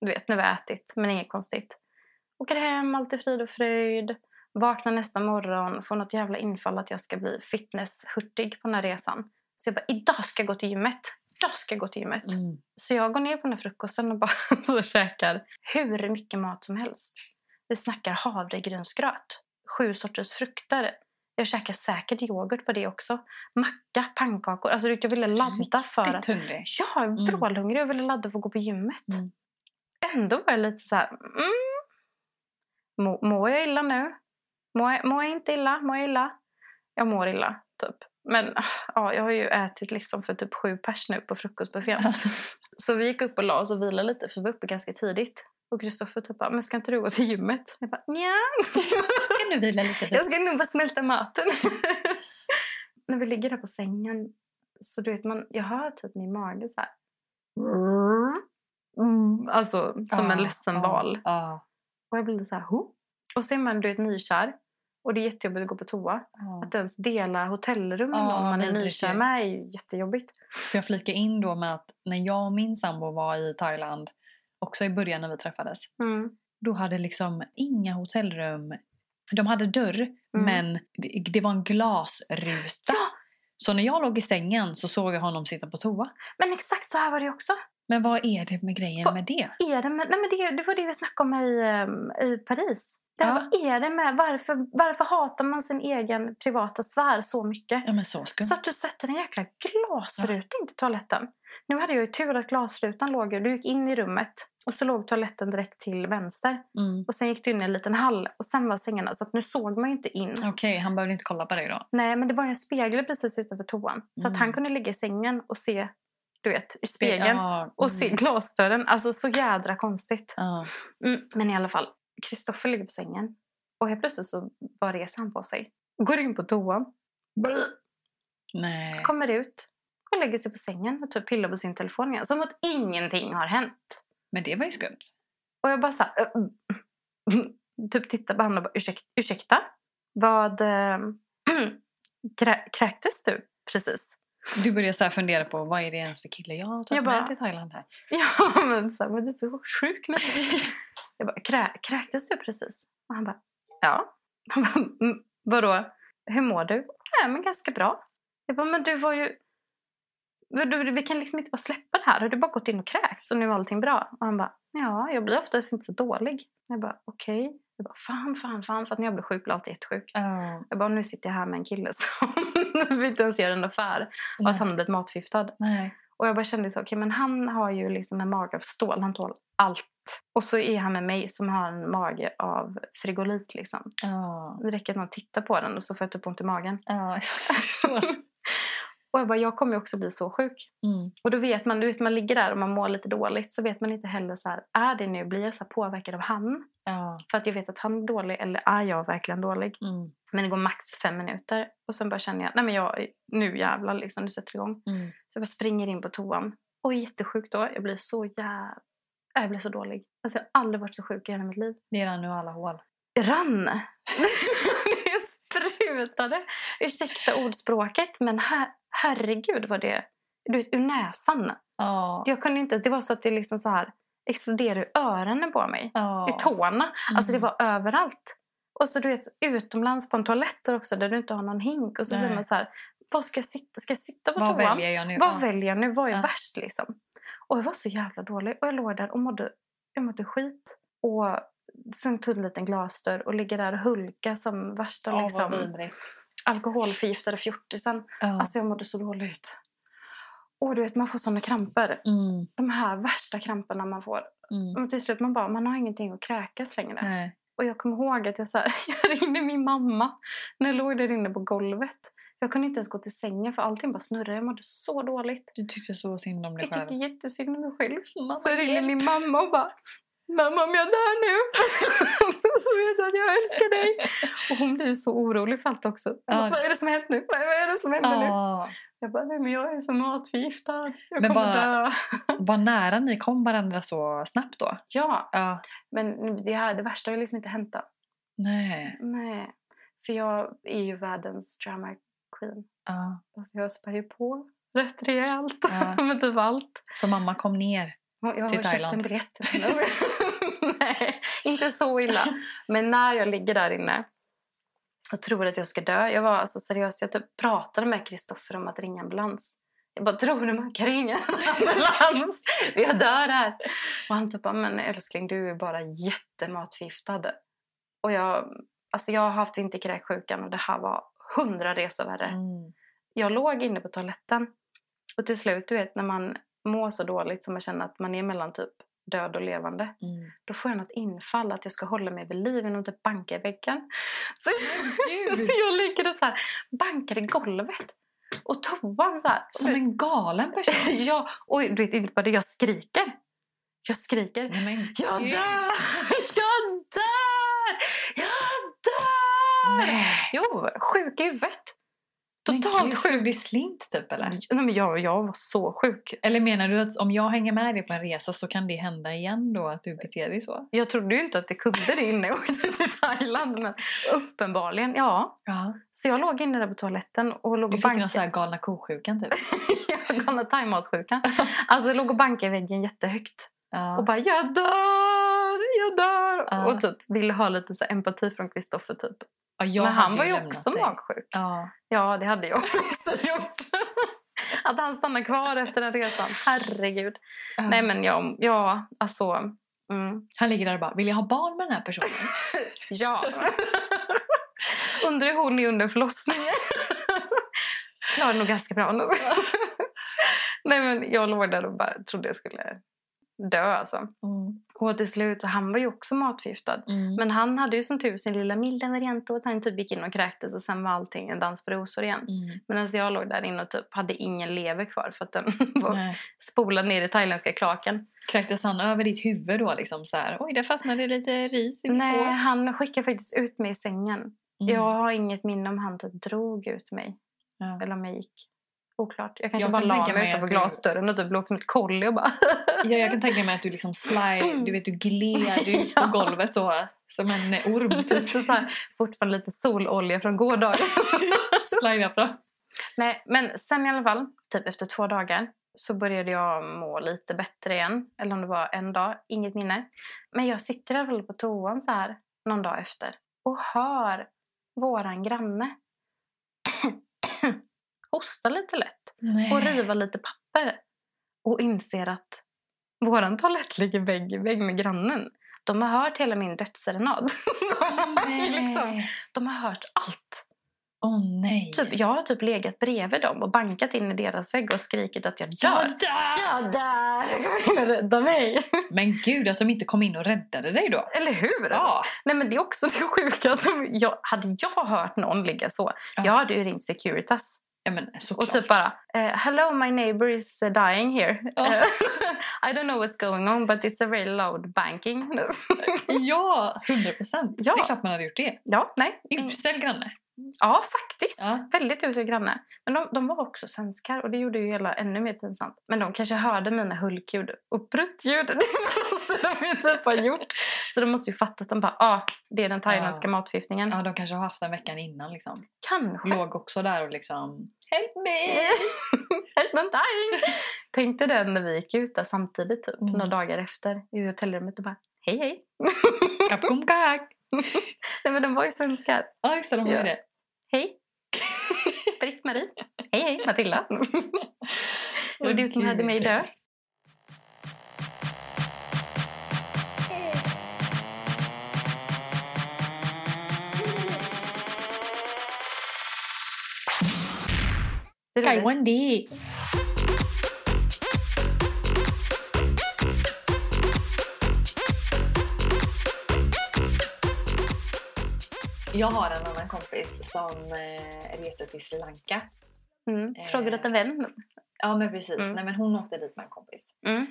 Du vet när vi har ätit, men inget konstigt. Åker hem, allt är frid och fröjd. Vaknar nästa morgon, får något jävla infall att jag ska bli fitnesshurtig på den här resan. Så jag bara, idag ska jag gå till gymmet. Idag ska jag gå till gymmet. Mm. Så jag går ner på den här frukosten och bara [laughs] så käkar hur mycket mat som helst. Vi snackar havregrynsgröt, sju sorters frukter, Jag käkade säkert yoghurt på det också. Macka, pannkakor. Alltså jag ville ladda för att... Riktigt hungrig. Ja, jag är vrålhungrig. Jag ville ladda för att gå på gymmet. Mm. Ändå var jag lite så här... Mm, må, mår jag illa nu? Mår jag, mår jag inte illa? Mår jag illa? Jag mår illa, typ. Men ja, jag har ju ätit liksom för typ sju pers nu på frukostbuffén. Så vi gick upp och la oss och vilade lite för vi var uppe ganska tidigt. Och Kristoffer typ bara, men ska inte du gå till gymmet? Jag bara, nja. Ska nu vila lite? Jag ska nog bara smälta maten. När vi ligger där på sängen så du vet man, jag hör typ min mage så här. Mm, alltså som en ledsen val. Ja. Och jag blir så här, Ho? Och så är man du vet, nykär. Och det är jättejobbigt att gå på toa. Att ens dela hotellrum med någon man är nykär med är ju jättejobbigt. Får jag flika in då med att när jag och min sambo var i Thailand, också i början när vi träffades, Mm. då hade liksom inga hotellrum. De hade dörr, men det, det var en glasruta. Ja, Så när jag låg i sängen så såg jag honom sitta på toa. men exakt så här var det också. Men vad är det med grejen Vad- med det? Är det, med, nej men det, det var det vi snackade om i, ehm, i Paris. Det, Ja. Vad är det med, varför, varför hatar man sin egen privata sfär så mycket? Ja så. Så att du sätter en jäkla glasruta in till toaletten. Nu hade jag ju tur att glasrutan låg. Du gick in i rummet och så låg toaletten direkt till vänster. Mm. Och sen gick du in i en liten hall och sen var sängarna. Så att nu såg man ju inte in. Okej, han behövde inte kolla på dig då. Nej, men det var ju en spegel precis utanför toan. Så att Mm. han kunde ligga i sängen och se, du vet, i spegeln. Ja, Och mm. se glasdörren. Alltså så jädra konstigt. Ja. Mm, men i alla fall, Kristoffer ligger på sängen. Och helt plötsligt så bara reser han på sig. Går in på toan. Nej. Kommer ut. Och lägger sig på sängen och typ pillar på sin telefon igen. Som att ingenting har hänt. Men det var ju skumt. Och jag bara så här, [laughs] typ tittar på honom och bara Ursäk, ursäkta? Vad... Äh, [clears throat] krä, kräktes du precis? Du började så fundera på vad är det ens för kille jag har tagit Jag bara- med till Thailand här. [laughs] Ja, men så här, var du för sjuk med [laughs] Jag bara, Krä, kräktes du precis? Och han bara, ja. Han bara, "Mm, vadå? Hur mår du? Nej, men ganska bra. Jag bara, men du var ju... Vi kan liksom inte bara släppa det här. Har du bara gått in och kräkts och nu är allting bra? Och han bara, ja, jag blir oftast inte så dålig. Jag bara, okej. Jag bara, fan, fan, fan. För att när jag blir sjuk blir jag jättesjuk. Ja. Jag bara, nu sitter jag här med en kille som [laughs] inte ens gör en affär. Och att han har blivit matförgiftad. Och jag bara kände så, okej men han har ju liksom en mage av stål, han tål allt. Och så är han med mig som har en mage av frigolit liksom. Ja. Det räcker att man tittar på den och så får jag typ ont i magen. Förstår. [laughs] och jag bara, jag kommer också bli så sjuk. Mm. Och då vet man, du vet man ligger där och man mår lite dåligt så vet man inte heller så här, är det nu, blir jag så här påverkad av han? Ja. För att jag vet att han är dålig eller är jag verkligen dålig? Mm. Men det går max fem minuter och sen bara känner jag, nej men jag, nu jävlar liksom, nu sätter igång. Mm. Så jag springer in på toan. Och är jättesjuk då. Jag blir så jävla... Jag blir så dålig. Alltså jag har aldrig varit så sjuk i hela mitt liv. Det rann nu alla hål. Rann! [laughs] det sprutade. Ursäkta ordspråket, men her- herregud vad det... Du vet, ur näsan. Ja. Jag kunde inte... Det var så att det liksom så här exploderade ur öronen på mig. Ja. I tårna. Alltså det Mm. var överallt. Och så du vet, utomlands på en toalett också där du inte har någon hink. Och så blir man så här, var ska jag sitta? Ska jag sitta på Vad toan? väljer jag nu? Vad Ja. väljer jag nu? Vad är Ja. värst liksom? Och jag var så jävla dålig. Och jag låg där och mådde, jag mådde skit. Och sen tog en liten glasdörr och ligger där och hulka som värsta vad liksom, vidrigt. Alkoholförgiftade fjortisen. Ja. Alltså jag mådde så dåligt. Och du vet, man får såna kramper. Mm. De här värsta kramperna man får. Mm. Och till slut man bara, man har ingenting att kräkas längre. Nej. Och jag kommer ihåg att jag, så här, [laughs] jag ringde min mamma när jag låg där inne på golvet. Jag kunde inte ens gå till sängen för allting bara snurrade. Jag mådde så dåligt. Du tyckte så synd om dig Jag tycker själv. jättesynd om mig själv. Mamma, så jag ringde min mamma och bara Mamma om jag dör nu [laughs] [laughs] så vet att jag älskar dig. Och hon blir så orolig för allt också. Bara, Vad är det som har hänt nu? Vad är det som händer nu? Ja. Jag bara, nej men jag är så matförgiftad. Jag Men kommer vad- dö. [laughs] Vad nära ni kom varandra så snabbt då. Ja, Ja. men det, här, det värsta har ju liksom inte hänt då. Nej. Nej. För jag är ju världens drama queen. Ja. Alltså jag spär ju på rätt rejält Ja. [laughs] med typ allt. Så mamma kom ner. Jag har Till köpt Thailand. en biljett. Nej, [laughs] inte så illa. Men när jag ligger där inne och tror att jag ska dö. Jag var alltså seriös, jag typ pratade med Kristoffer om att ringa ambulans. Jag bara, tror du man kan ringa ambulans? [laughs] Jag dör här. Och han typ men älskling du är bara jättematförgiftad. Och jag, Alltså jag har haft vinterkräksjukan och det här var hundra resor värre. Mm. Jag låg inne på toaletten och till slut, du vet när man mår så dåligt som man känner att man är mellan typ död och levande. Mm. Då får jag något infall att jag ska hålla mig vid liv genom typ banka i väggen. [laughs] Så, så jag ligger och så här, bankar i golvet. Och toan så här. Som en galen person. [laughs] ja, och du vet inte bara det, jag skriker. Jag skriker. Nej, men Jag dör! [laughs] Jag dör! Jag dör! Nej. Jo, sjuk i huvudet. Totalt sjuk. det slint typ eller? Nej, men jag, jag var så sjuk. Eller menar du att om jag hänger med dig på en resa så kan det hända igen då att du beter dig så? Jag trodde ju inte att det kunde det innan jag åkte till Thailand. Men uppenbarligen, ja. Ja. Så jag låg inne där på toaletten och låg Du och fick någon bankade. sån här galna ko-sjukan typ? [laughs] Galna thaimatsjukan. Alltså jag låg och bankade i väggen jättehögt. Ja. Och bara jag dör, jag dör. Ja. Och typ ville ha lite så empati från Kristoffer typ. Ja, jag Men han var ju också dig. magsjuk. Ja. Ja, det hade jag [laughs] också gjort. Att han stannar kvar efter den resan. Herregud. Nej men ja, ja alltså. Mm, Han ligger där och bara, vill jag ha barn med den här personen? [laughs] ja. Undrar hur hon är under förlossningen. Klarar nog ganska bra nu. [laughs] Nej men jag låg där och bara trodde jag skulle dö alltså. Mm. Och till slut, han var ju också matförgiftad. Mm. Men han hade ju som tur sin lilla milda variant och att han typ gick in och kräktes och sen var allting en dans på rosor igen. Mm. Medan jag låg där inne och typ hade ingen lever kvar för att den [laughs] var Nej. spolad ner i thailändska klaken. Kräktes han över ditt huvud då liksom så här? Oj, där fastnade lite ris i mitt Nej, hår. han skickade faktiskt ut mig i sängen. Mm. Jag har inget minne om han typ drog ut mig. Ja. Eller om jag gick. Oklart. Jag kanske Jag bara kan la tänka mig utanför glasdörren och typ låg som ett kolli och bara... Ja, jag kan tänka mig att du liksom slide, [clears throat] du vet du gled ut på Ja. golvet så som en orm [laughs] typ. så här, fortfarande lite sololja från gårdagen. [laughs] Slide up då. Nej, men sen i alla fall, typ efter två dagar så började jag må lite bättre igen. Eller om det var en dag, inget minne. Men jag sitter i alla fall på toan så här någon dag efter och hör våran granne hosta lite lätt Nej. och riva lite papper. Och inser att våran toalett ligger vägg i vägg med grannen. De har hört hela min dödsserenad. [laughs] Liksom, de har hört allt. Åh nej. Typ, jag har typ legat bredvid dem och bankat in i deras vägg och skrikit att jag dör. Jag dör! Jag dör! [laughs] Rädda mig! Men gud att de inte kom in och räddade dig då. Eller hur? Ja. Nej men det är också det sjuka. Jag, hade jag hört någon ligga så, Ja. jag hade ju ringt Securitas. Ja men. Och typ bara, eh, hello my neighbor is uh, dying here. Eh, [laughs] I don't know what's going on but it's a very loud banking. [laughs] Ja, 100 procent. Ja. Det är klart man hade gjort det. ja, nej. Usel granne. Ja, faktiskt. Ja. Väldigt usel granne. Men de, de var också svenskar och det gjorde ju hela ännu mer pinsamt. Men de kanske hörde mina hulkljud och pruttljud. Det måste de ju typ ha gjort. Så de måste ju fatta att de bara, ah, det är den thailändska Ja. matförgiftningen. Ja, de kanske har haft den veckan innan liksom. Kanske. Låg också där och liksom Help me! [laughs] Help I'm dying! Tänkte den när vi gick ut där samtidigt typ, Mm. några dagar efter i hotellrummet och bara, hej hej. Kapkom kak! [laughs] Nej men de var ju svenskar. Ja just det, de har ju Ja. det. Hej! Britt-Marie. Hej hej Matilda. [laughs] Det var du som hade mig dö. Det är Jag har en annan kompis som eh, reste till Sri Lanka. Mm. Frågar åt en vän. Ja men precis. Mm. Nej, men hon åkte dit med en kompis. Mm.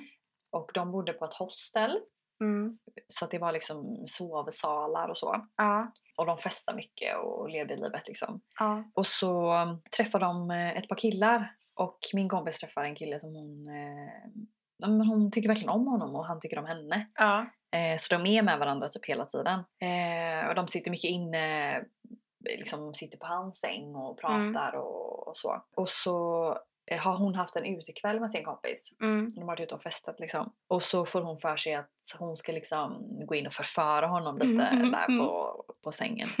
Och de bodde på ett hostel. Mm. Så det var liksom sovsalar och så. Ja. Och de festade mycket och levde livet liksom. Ja. Och så um, träffade de eh, ett par killar. Och min kompis träffar en kille som hon... Eh, men hon tycker verkligen om honom och han tycker om henne. Ja. Eh, så de är med varandra typ hela tiden. Eh, och de sitter mycket inne, liksom sitter på hans säng och Mm. pratar och, och så. Och så eh, har hon haft en utekväll med sin kompis. Mm. De har varit ute och festat liksom. Och så får hon för sig att hon ska liksom gå in och förföra honom lite Mm. där på, på sängen. [laughs]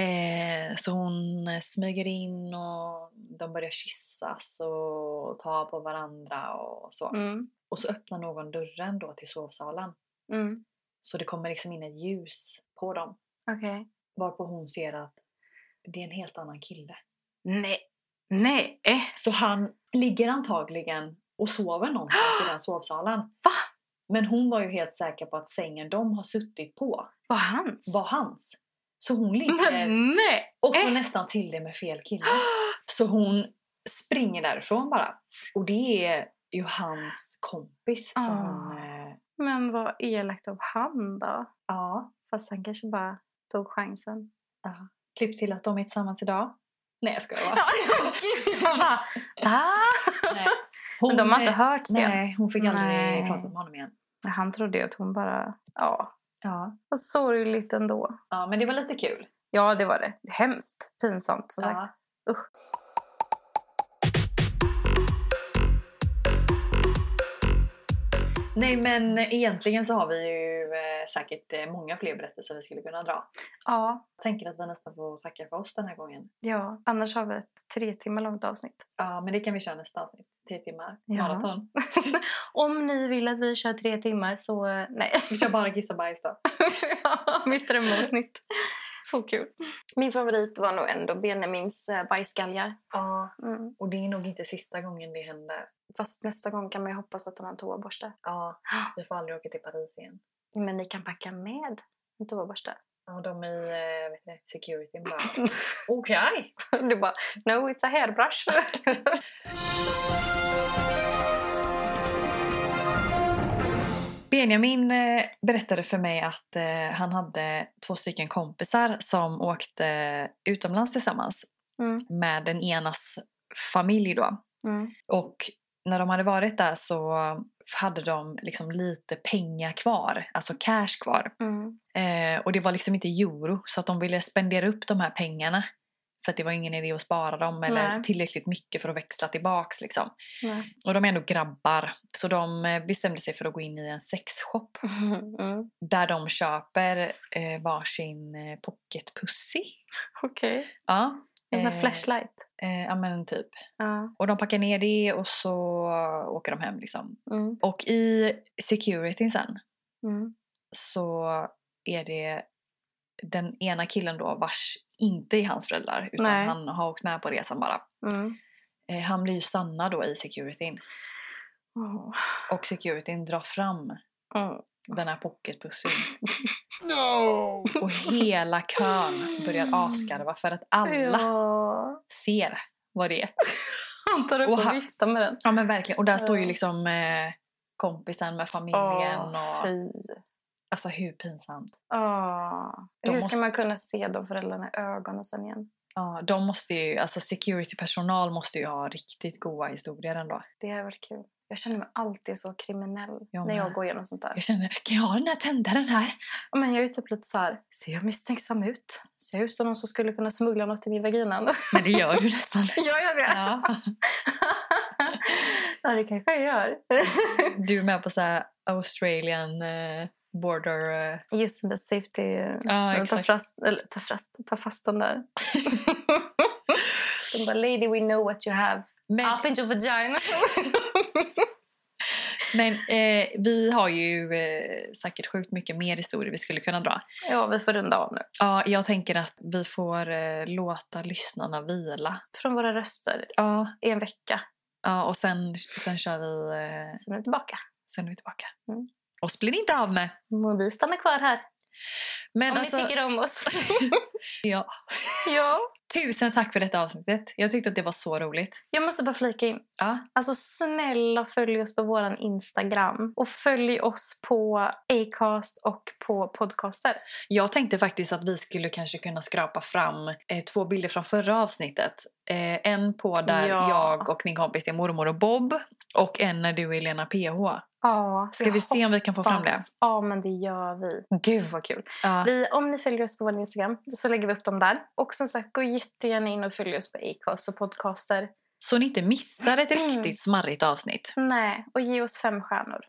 Eh, så hon smyger in och de börjar kyssas och ta på varandra och så. Mm. Och så öppnar någon dörren då till sovsalen. Mm. Så det kommer liksom in ett ljus på dem. Okej. Varpå hon ser att det är en helt annan kille. Nej. Nej. Eh. Så han ligger antagligen och sover någonstans i den [gasps] sovsalen. Va? Men hon var ju helt säker på att sängen de har suttit på Var hans? var hans. Så hon ligger nej. och får eh. nästan till det med fel kille. [gasps] Så hon springer därifrån bara. Och det är ju hans kompis som Ah. hon... Men vad elakt av han då. ja, Fast han kanske bara tog chansen. ja. Klipp till att de är tillsammans idag. Nej jag skojar bara. [laughs] Jag bara, ah. Nej. Men de har inte hört sen. Nej, hon fick aldrig Nej. prata med honom igen. Han trodde ju att hon bara... Ja, Ja. vad sorgligt ändå. ja, men det var lite kul. Ja, det var det. Hemskt pinsamt, som Ja. sagt. Usch. Nej men egentligen så har vi ju eh, säkert eh, många fler berättelser vi skulle kunna dra. Ja, Jag tänker att vi nästan får tacka för oss den här gången. ja, annars har vi ett tre timmar långt avsnitt. Ja men det kan vi köra nästa avsnitt. Tre timmar. Ja. Maraton. [laughs] Om ni vill att vi kör tre timmar så... eh, Nej. Vi kör bara kiss och bajs då. [laughs] Ja, Mitt drömavsnitt. Så kul. Min favorit var nog ändå Benjamins bajsgalgar. Ja. Mm. Och det är nog inte sista gången det händer. Fast nästa gång kan man ju hoppas att han har en toaborste. Ja. Vi får aldrig åka till Paris igen. Men ni kan packa med en toaborste. Ja de i eh, vet du, security bara [laughs] okej. Du bara, no it's a hairbrush. [laughs] Benjamin eh, berättade för mig att eh, han hade två stycken kompisar som åkte utomlands tillsammans Mm. med den enas familj då. Mm. Och när de hade varit där så hade de liksom lite pengar kvar, alltså cash kvar. Mm. Eh, och det var liksom inte euro så att de ville spendera upp de här pengarna. För att det var ingen idé att spara dem eller Nej. tillräckligt mycket för att växla tillbaks liksom. Nej. Och de är ändå grabbar så de eh, bestämde sig för att gå in i en sexshop [laughs] Mm. där de köper eh, varsin eh, pocket pussy. Okej. Ja. En sån Eh, här flashlight. Eh, ja men typ. Ja. Och de packar ner det och så åker de hem liksom. Mm. Och i securityn sen Mm. så är det den ena killen då vars inte är hans föräldrar utan Nej. han har åkt med på resan bara. Mm. Eh, han blir ju stanna då i securityn Oh. och securityn drar fram Mm. Den här pocketpussen [laughs] No! [laughs] och hela kön börjar asgarva för att alla Ja. ser vad det är. [laughs] Han tar upp Och och, viftar med den. Ja men verkligen och där står ju Ja. liksom eh, kompisen med familjen Åh, och fy. alltså hur pinsamt. Åh. De Hur måste- ska man kunna se de föräldrarna i ögonen sen igen? Ja, de måste ju, alltså security-personal måste ju ha riktigt goda historier ändå. Det är väl kul. Jag känner mig alltid så kriminell Jag när jag går igenom sånt där. Jag känner, kan jag ha den här tändaren här? Men jag är typ lite så här, ser jag misstänksam ut? Ser jag ut som någon som skulle kunna smuggla något i min vagina? Men det gör du nästan. [laughs] Gör jag det? Ja. [laughs] ja, det kanske jag gör. [laughs] Du är med på så här Australian eh, border... Eh, Just det, safety. Ja, ta, exakt. fast, eller, ta, fast, ta fast den där. De bara, lady we know what you have. men Up in your vagina. [laughs] men eh, vi har ju eh, säkert sjukt mycket mer historier vi skulle kunna dra. ja, vi får runda av nu. Ja, jag tänker att vi får eh, låta lyssnarna vila. Från våra röster Ja, i en vecka. ja och sen, sen kör vi... Eh, Sen är vi tillbaka. sen är vi tillbaka. Mm. Oss blir det inte av med. Och vi stannar kvar här. Men om alltså, ni tycker om oss. [laughs] ja. ja. Tusen tack för detta avsnittet. Jag tyckte att det var så roligt. Jag måste bara flika in. Ja, Alltså snälla följ oss på våran Instagram. Och följ oss på Acast och på podcaster. Jag tänkte faktiskt att vi skulle kanske kunna skrapa fram eh, två bilder från förra avsnittet. Eh, en på där Ja. jag och min kompis är mormor och Bob. Och en när du är Lena PH. Ja, Ska vi se om vi kan få fram det? Ja, men det gör vi. Gud vad kul. Ja. Vi, om ni följer oss på vår Instagram så lägger vi upp dem där. Och som sagt, gå jättegärna in och följ oss på Acast och podcaster. Så ni inte missar ett Mm. riktigt smarrigt avsnitt. Nej, och ge oss fem stjärnor.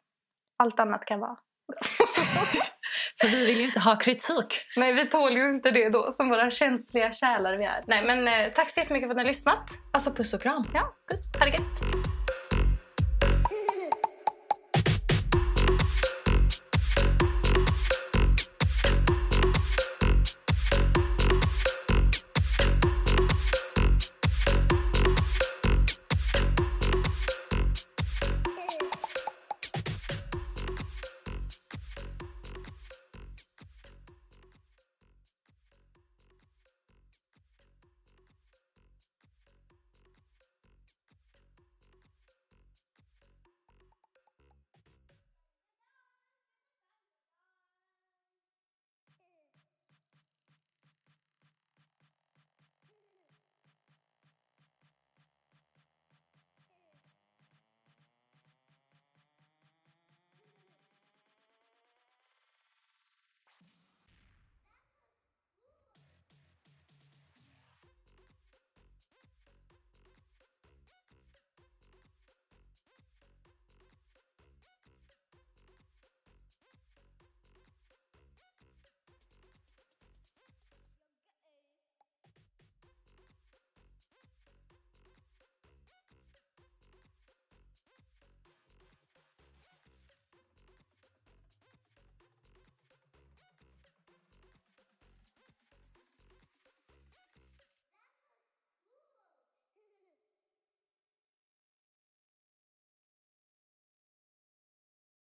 Allt annat kan vara. För vi vill ju inte ha kritik. Nej, vi tål ju inte det då som våra känsliga kärlar vi är. Nej, men eh, tack så jättemycket för att ni har lyssnat. Alltså puss och kram. Ja, puss. Ha det gött.